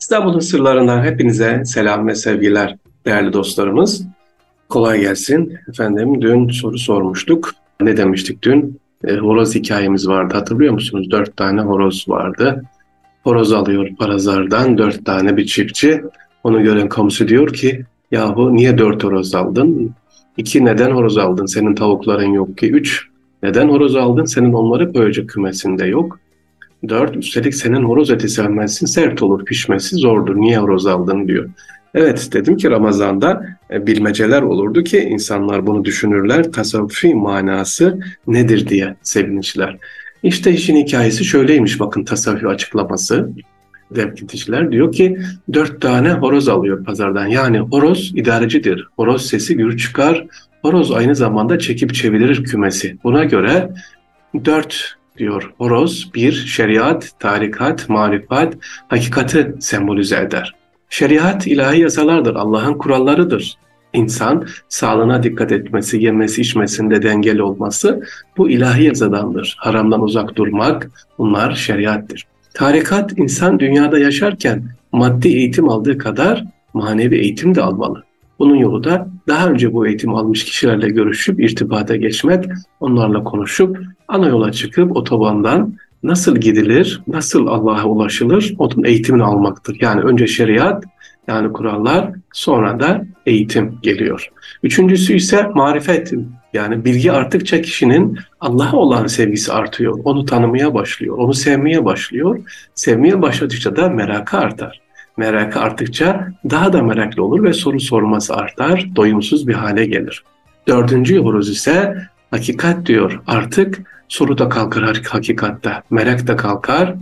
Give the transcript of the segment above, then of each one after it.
İstanbul'un sırlarından hepinize selam ve sevgiler değerli dostlarımız. Kolay gelsin. Efendim dün soru sormuştuk. Ne demiştik dün? E, horoz hikayemiz vardı hatırlıyor musunuz? Dört tane horoz vardı. Horoz alıyor parazardan dört tane bir çiftçi. Onu gören komşu diyor ki yahu niye dört horoz aldın? İki neden horoz aldın? Senin tavukların yok ki. Üç neden horoz aldın? Senin onları koyacak kümesinde yok. Dört, üstelik senin horoz eti sevmezsin, sert olur, pişmesi zordur. Niye horoz aldın diyor. Evet dedim ki Ramazan'da e, bilmeceler olurdu ki insanlar bunu düşünürler. Tasavvufi manası nedir diye sevinçler. İşte işin hikayesi şöyleymiş bakın tasavvufi açıklaması. Devletçiler diyor ki dört tane horoz alıyor pazardan. Yani horoz idarecidir. Horoz sesi gür çıkar. Horoz aynı zamanda çekip çevirir kümesi. Buna göre dört diyor horoz bir şeriat, tarikat, marifat, hakikati sembolize eder. Şeriat ilahi yasalardır, Allah'ın kurallarıdır. İnsan sağlığına dikkat etmesi, yemesi, içmesinde dengeli olması bu ilahi yasadandır. Haramdan uzak durmak bunlar şeriattir. Tarikat insan dünyada yaşarken maddi eğitim aldığı kadar manevi eğitim de almalı. Bunun yolu da daha önce bu eğitim almış kişilerle görüşüp irtibata geçmek, onlarla konuşup ana yola çıkıp otobandan nasıl gidilir, nasıl Allah'a ulaşılır onun eğitimini almaktır. Yani önce şeriat yani kurallar sonra da eğitim geliyor. Üçüncüsü ise marifet yani bilgi arttıkça kişinin Allah'a olan sevgisi artıyor. Onu tanımaya başlıyor, onu sevmeye başlıyor. Sevmeye başladıkça da merakı artar merakı arttıkça daha da meraklı olur ve soru sorması artar, doyumsuz bir hale gelir. Dördüncü horoz ise hakikat diyor. Artık soru da kalkar hakikatte, merak da kalkar.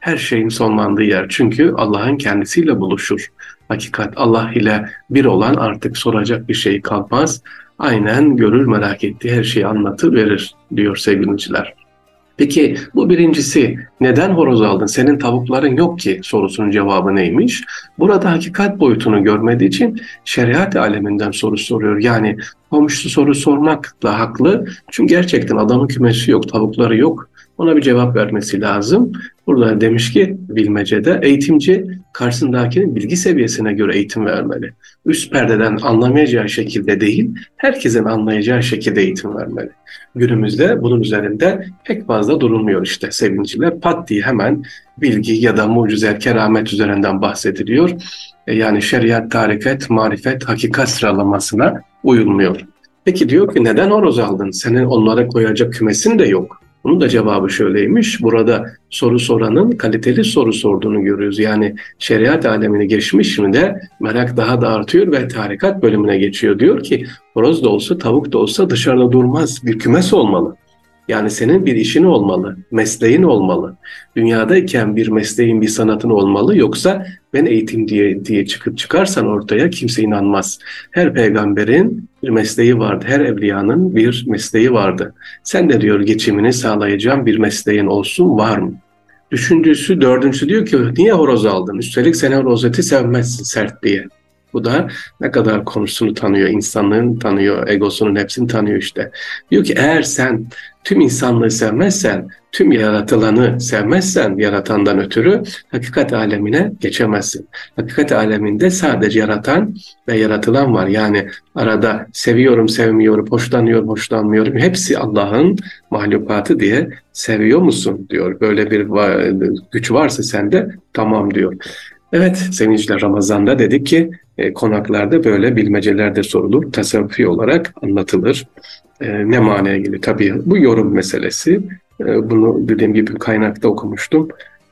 Her şeyin sonlandığı yer. Çünkü Allah'ın kendisiyle buluşur. Hakikat Allah ile bir olan artık soracak bir şey kalmaz. Aynen görür merak ettiği her şeyi anlatır verir diyor sevgiliciler. Peki bu birincisi neden horoz aldın? Senin tavukların yok ki sorusunun cevabı neymiş? Burada hakikat boyutunu görmediği için şeriat aleminden soru soruyor. Yani komşusu soru sormakla haklı. Çünkü gerçekten adamın kümesi yok, tavukları yok. Ona bir cevap vermesi lazım. Burada demiş ki bilmecede eğitimci karşısındakinin bilgi seviyesine göre eğitim vermeli. Üst perdeden anlamayacağı şekilde değil, herkesin anlayacağı şekilde eğitim vermeli. Günümüzde bunun üzerinde pek fazla durulmuyor işte sevinciler. Pat diye hemen bilgi ya da mucize, keramet üzerinden bahsediliyor. E, yani şeriat, tarikat, marifet, hakikat sıralamasına uyulmuyor. Peki diyor ki neden horoz aldın? Senin onlara koyacak kümesin de yok. Bunun da cevabı şöyleymiş. Burada soru soranın kaliteli soru sorduğunu görüyoruz. Yani şeriat alemini geçmiş mi de merak daha da artıyor ve tarikat bölümüne geçiyor. Diyor ki horoz da olsa tavuk da olsa dışarıda durmaz. Bir kümes olmalı. Yani senin bir işin olmalı, mesleğin olmalı. Dünyadayken bir mesleğin, bir sanatın olmalı. Yoksa ben eğitim diye diye çıkıp çıkarsan ortaya kimse inanmaz. Her peygamberin bir mesleği vardı, her evliyanın bir mesleği vardı. Sen de diyor geçimini sağlayacağım bir mesleğin olsun var mı? Düşüncüsü, dördüncüsü diyor ki niye horoz aldın? Üstelik sen horoz eti sevmezsin sert diye. Bu da ne kadar konusunu tanıyor, insanlığın tanıyor, egosunun hepsini tanıyor işte. Diyor ki eğer sen tüm insanlığı sevmezsen, tüm yaratılanı sevmezsen yaratandan ötürü hakikat alemine geçemezsin. Hakikat aleminde sadece yaratan ve yaratılan var. Yani arada seviyorum, sevmiyorum, hoşlanıyorum, hoşlanmıyorum. Hepsi Allah'ın mahlukatı diye seviyor musun diyor. Böyle bir güç varsa sende tamam diyor. Evet sevinçler Ramazan'da dedik ki e, konaklarda böyle bilmeceler de sorulur, tasavvufi olarak anlatılır. E, ne manaya gelir? Tabii bu yorum meselesi. E, bunu dediğim gibi kaynakta okumuştum.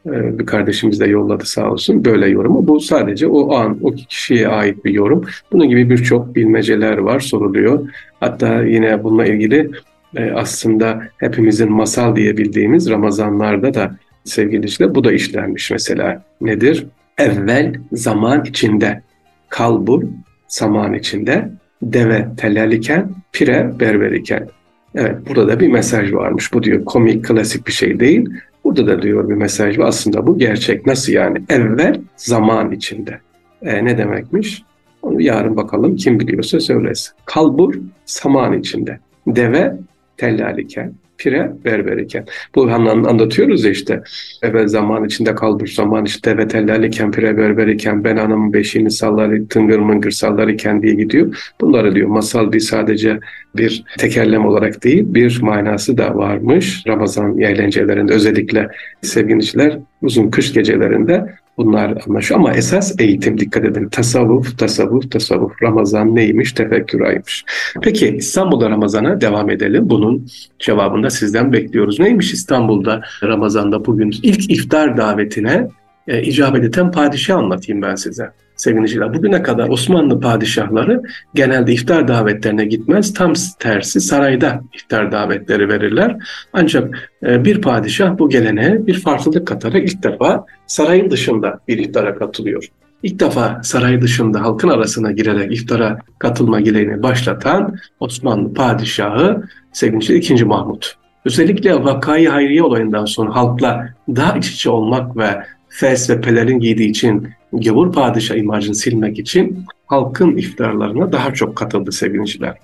E, bir kardeşimiz de yolladı sağ olsun böyle yorumu. Bu sadece o an, o kişiye ait bir yorum. Bunun gibi birçok bilmeceler var, soruluyor. Hatta yine bununla ilgili e, aslında hepimizin masal diye bildiğimiz Ramazanlarda da sevgili işte bu da işlenmiş mesela. Nedir? Evvel zaman içinde kalbur saman içinde, deve telal iken, pire berber iken. Evet burada da bir mesaj varmış. Bu diyor komik klasik bir şey değil. Burada da diyor bir mesaj var. Aslında bu gerçek. Nasıl yani? Evvel zaman içinde. E, ne demekmiş? Onu yarın bakalım kim biliyorsa söylesin. Kalbur saman içinde. Deve tellal iken. Pire berber iken. Bu anlatıyoruz ya işte evvel zaman içinde kalbur zaman işte ve iken pire berber iken ben anamın beşiğini sallar tıngır mıngır sallar iken diye gidiyor. Bunları diyor masal değil sadece bir tekerlem olarak değil bir manası da varmış. Ramazan eğlencelerinde özellikle sevgiliciler uzun kış gecelerinde bunlar anlaşıyor ama esas eğitim dikkat edin. Tasavvuf, tasavvuf, tasavvuf. Ramazan neymiş? Tefekkür aymış. Peki İstanbul'da Ramazan'a devam edelim. Bunun cevabını da sizden bekliyoruz. Neymiş İstanbul'da Ramazan'da bugün ilk iftar davetine e, icabet eden padişah anlatayım ben size sevgiliciler. Bugüne kadar Osmanlı padişahları genelde iftar davetlerine gitmez. Tam tersi sarayda iftar davetleri verirler. Ancak e, bir padişah bu geleneğe bir farklılık katarak ilk defa sarayın dışında bir iftara katılıyor. İlk defa saray dışında halkın arasına girerek iftara katılma geleneğini başlatan Osmanlı padişahı sevgili 2. Mahmut. Özellikle vakayı hayriye olayından sonra halkla daha iç içe olmak ve fes ve pelerin giydiği için gavur padişah imajını silmek için halkın iftarlarına daha çok katıldı sevgiliciler.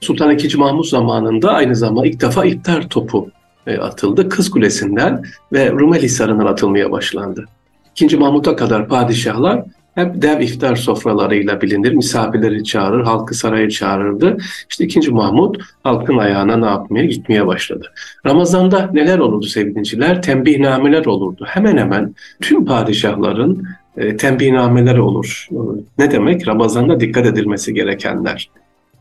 Sultan II. Mahmut zamanında aynı zamanda ilk defa iftar topu e, atıldı. Kız Kulesi'nden ve Rumeli Hisarı'ndan atılmaya başlandı. İkinci Mahmut'a kadar padişahlar hep dev iftar sofralarıyla bilinir. Misafirleri çağırır, halkı saraya çağırırdı. İşte ikinci Mahmut halkın ayağına ne yapmaya gitmeye başladı. Ramazan'da neler olurdu sevgiliciler? Tembihnameler olurdu. Hemen hemen tüm padişahların e, tembihnameleri olur. Ne demek? Ramazan'da dikkat edilmesi gerekenler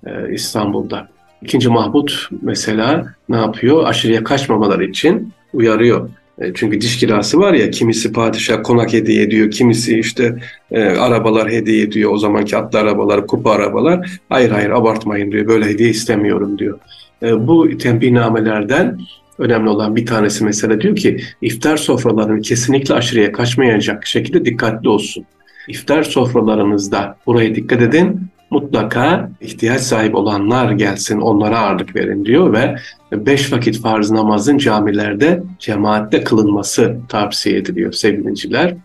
e, İstanbul'da. İkinci Mahmut mesela ne yapıyor? Aşırıya kaçmamaları için uyarıyor. E, çünkü diş kirası var ya kimisi padişah konak hediye ediyor, kimisi işte e, arabalar hediye ediyor. O zamanki atlı arabalar, kupa arabalar. Hayır hayır abartmayın diyor. Böyle hediye istemiyorum diyor. E, bu tembihnamelerden önemli olan bir tanesi mesela diyor ki iftar sofralarını kesinlikle aşırıya kaçmayacak şekilde dikkatli olsun. İftar sofralarınızda buraya dikkat edin mutlaka ihtiyaç sahibi olanlar gelsin onlara ağırlık verin diyor ve beş vakit farz namazın camilerde cemaatte kılınması tavsiye ediliyor sevgiliciler.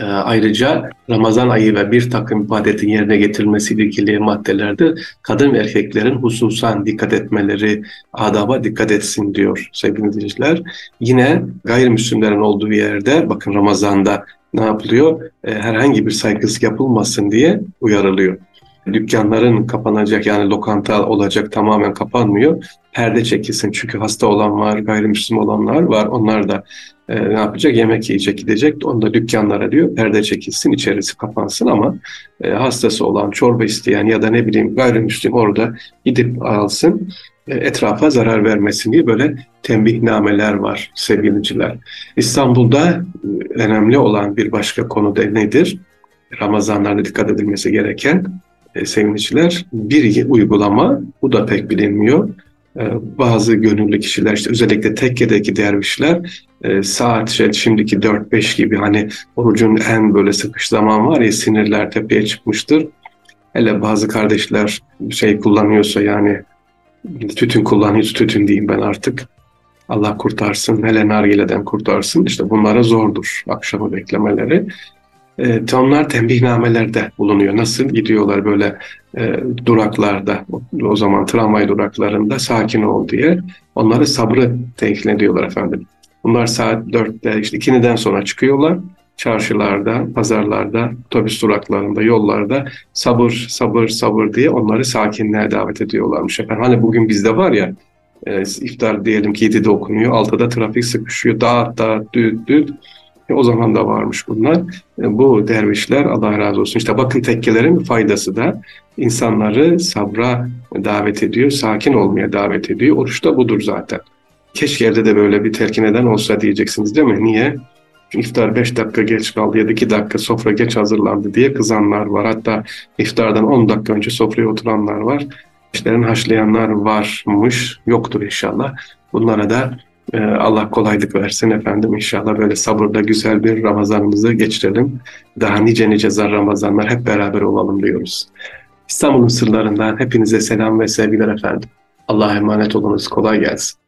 Ee, ayrıca Ramazan ayı ve bir takım ibadetin yerine getirilmesiyle ilgili maddelerde kadın ve erkeklerin hususan dikkat etmeleri, adaba dikkat etsin diyor sevgili dinleyiciler. Yine gayrimüslimlerin olduğu yerde bakın Ramazan'da ne yapılıyor? Ee, herhangi bir saygısızlık yapılmasın diye uyarılıyor dükkanların kapanacak yani lokanta olacak tamamen kapanmıyor. Perde çekilsin çünkü hasta olan var, gayrimüslim olanlar var. Onlar da e, ne yapacak? Yemek yiyecek, gidecek. Onu da dükkanlara diyor perde çekilsin, içerisi kapansın ama e, hastası olan, çorba isteyen ya da ne bileyim gayrimüslim orada gidip alsın e, etrafa zarar vermesin diye böyle tembihnameler var sevgiliciler. İstanbul'da e, önemli olan bir başka konu da nedir? Ramazanlarda dikkat edilmesi gereken e, sevgiliciler bir uygulama, bu da pek bilinmiyor. E, bazı gönüllü kişiler işte özellikle tekkedeki dervişler e, saat şey, şimdiki 4-5 gibi hani orucun en böyle sıkış zaman var ya sinirler tepeye çıkmıştır. Hele bazı kardeşler şey kullanıyorsa yani tütün kullanıyor, tütün diyeyim ben artık. Allah kurtarsın, hele nargileden kurtarsın. İşte bunlara zordur akşamı beklemeleri. E, onlar tembihnamelerde bulunuyor. Nasıl gidiyorlar böyle e, duraklarda, o, o zaman tramvay duraklarında sakin ol diye. Onları sabrı teklif ediyorlar efendim. Bunlar saat 4'te, işte 2'den sonra çıkıyorlar. Çarşılarda, pazarlarda, otobüs duraklarında, yollarda sabır, sabır, sabır diye onları sakinliğe davet ediyorlarmış efendim. Hani bugün bizde var ya, e, iftar diyelim ki 7'de okunuyor, 6'da trafik sıkışıyor, dağıt dağıt, düt düt. E, o zaman da varmış bunlar. E, bu dervişler Allah razı olsun. İşte bakın tekkelerin faydası da insanları sabra davet ediyor, sakin olmaya davet ediyor. Oruç da budur zaten. Keşke evde de böyle bir telkin eden olsa diyeceksiniz değil mi? Niye? İftar 5 dakika geç kaldı ya da 2 dakika sofra geç hazırlandı diye kızanlar var. Hatta iftardan 10 dakika önce sofraya oturanlar var. İşlerin haşlayanlar varmış, yoktur inşallah. Bunlara da ee, Allah kolaylık versin efendim. İnşallah böyle sabırda güzel bir Ramazanımızı geçirelim. Daha nice nice zar Ramazanlar hep beraber olalım diyoruz. İstanbul'un sırlarından hepinize selam ve sevgiler efendim. Allah'a emanet olunuz. Kolay gelsin.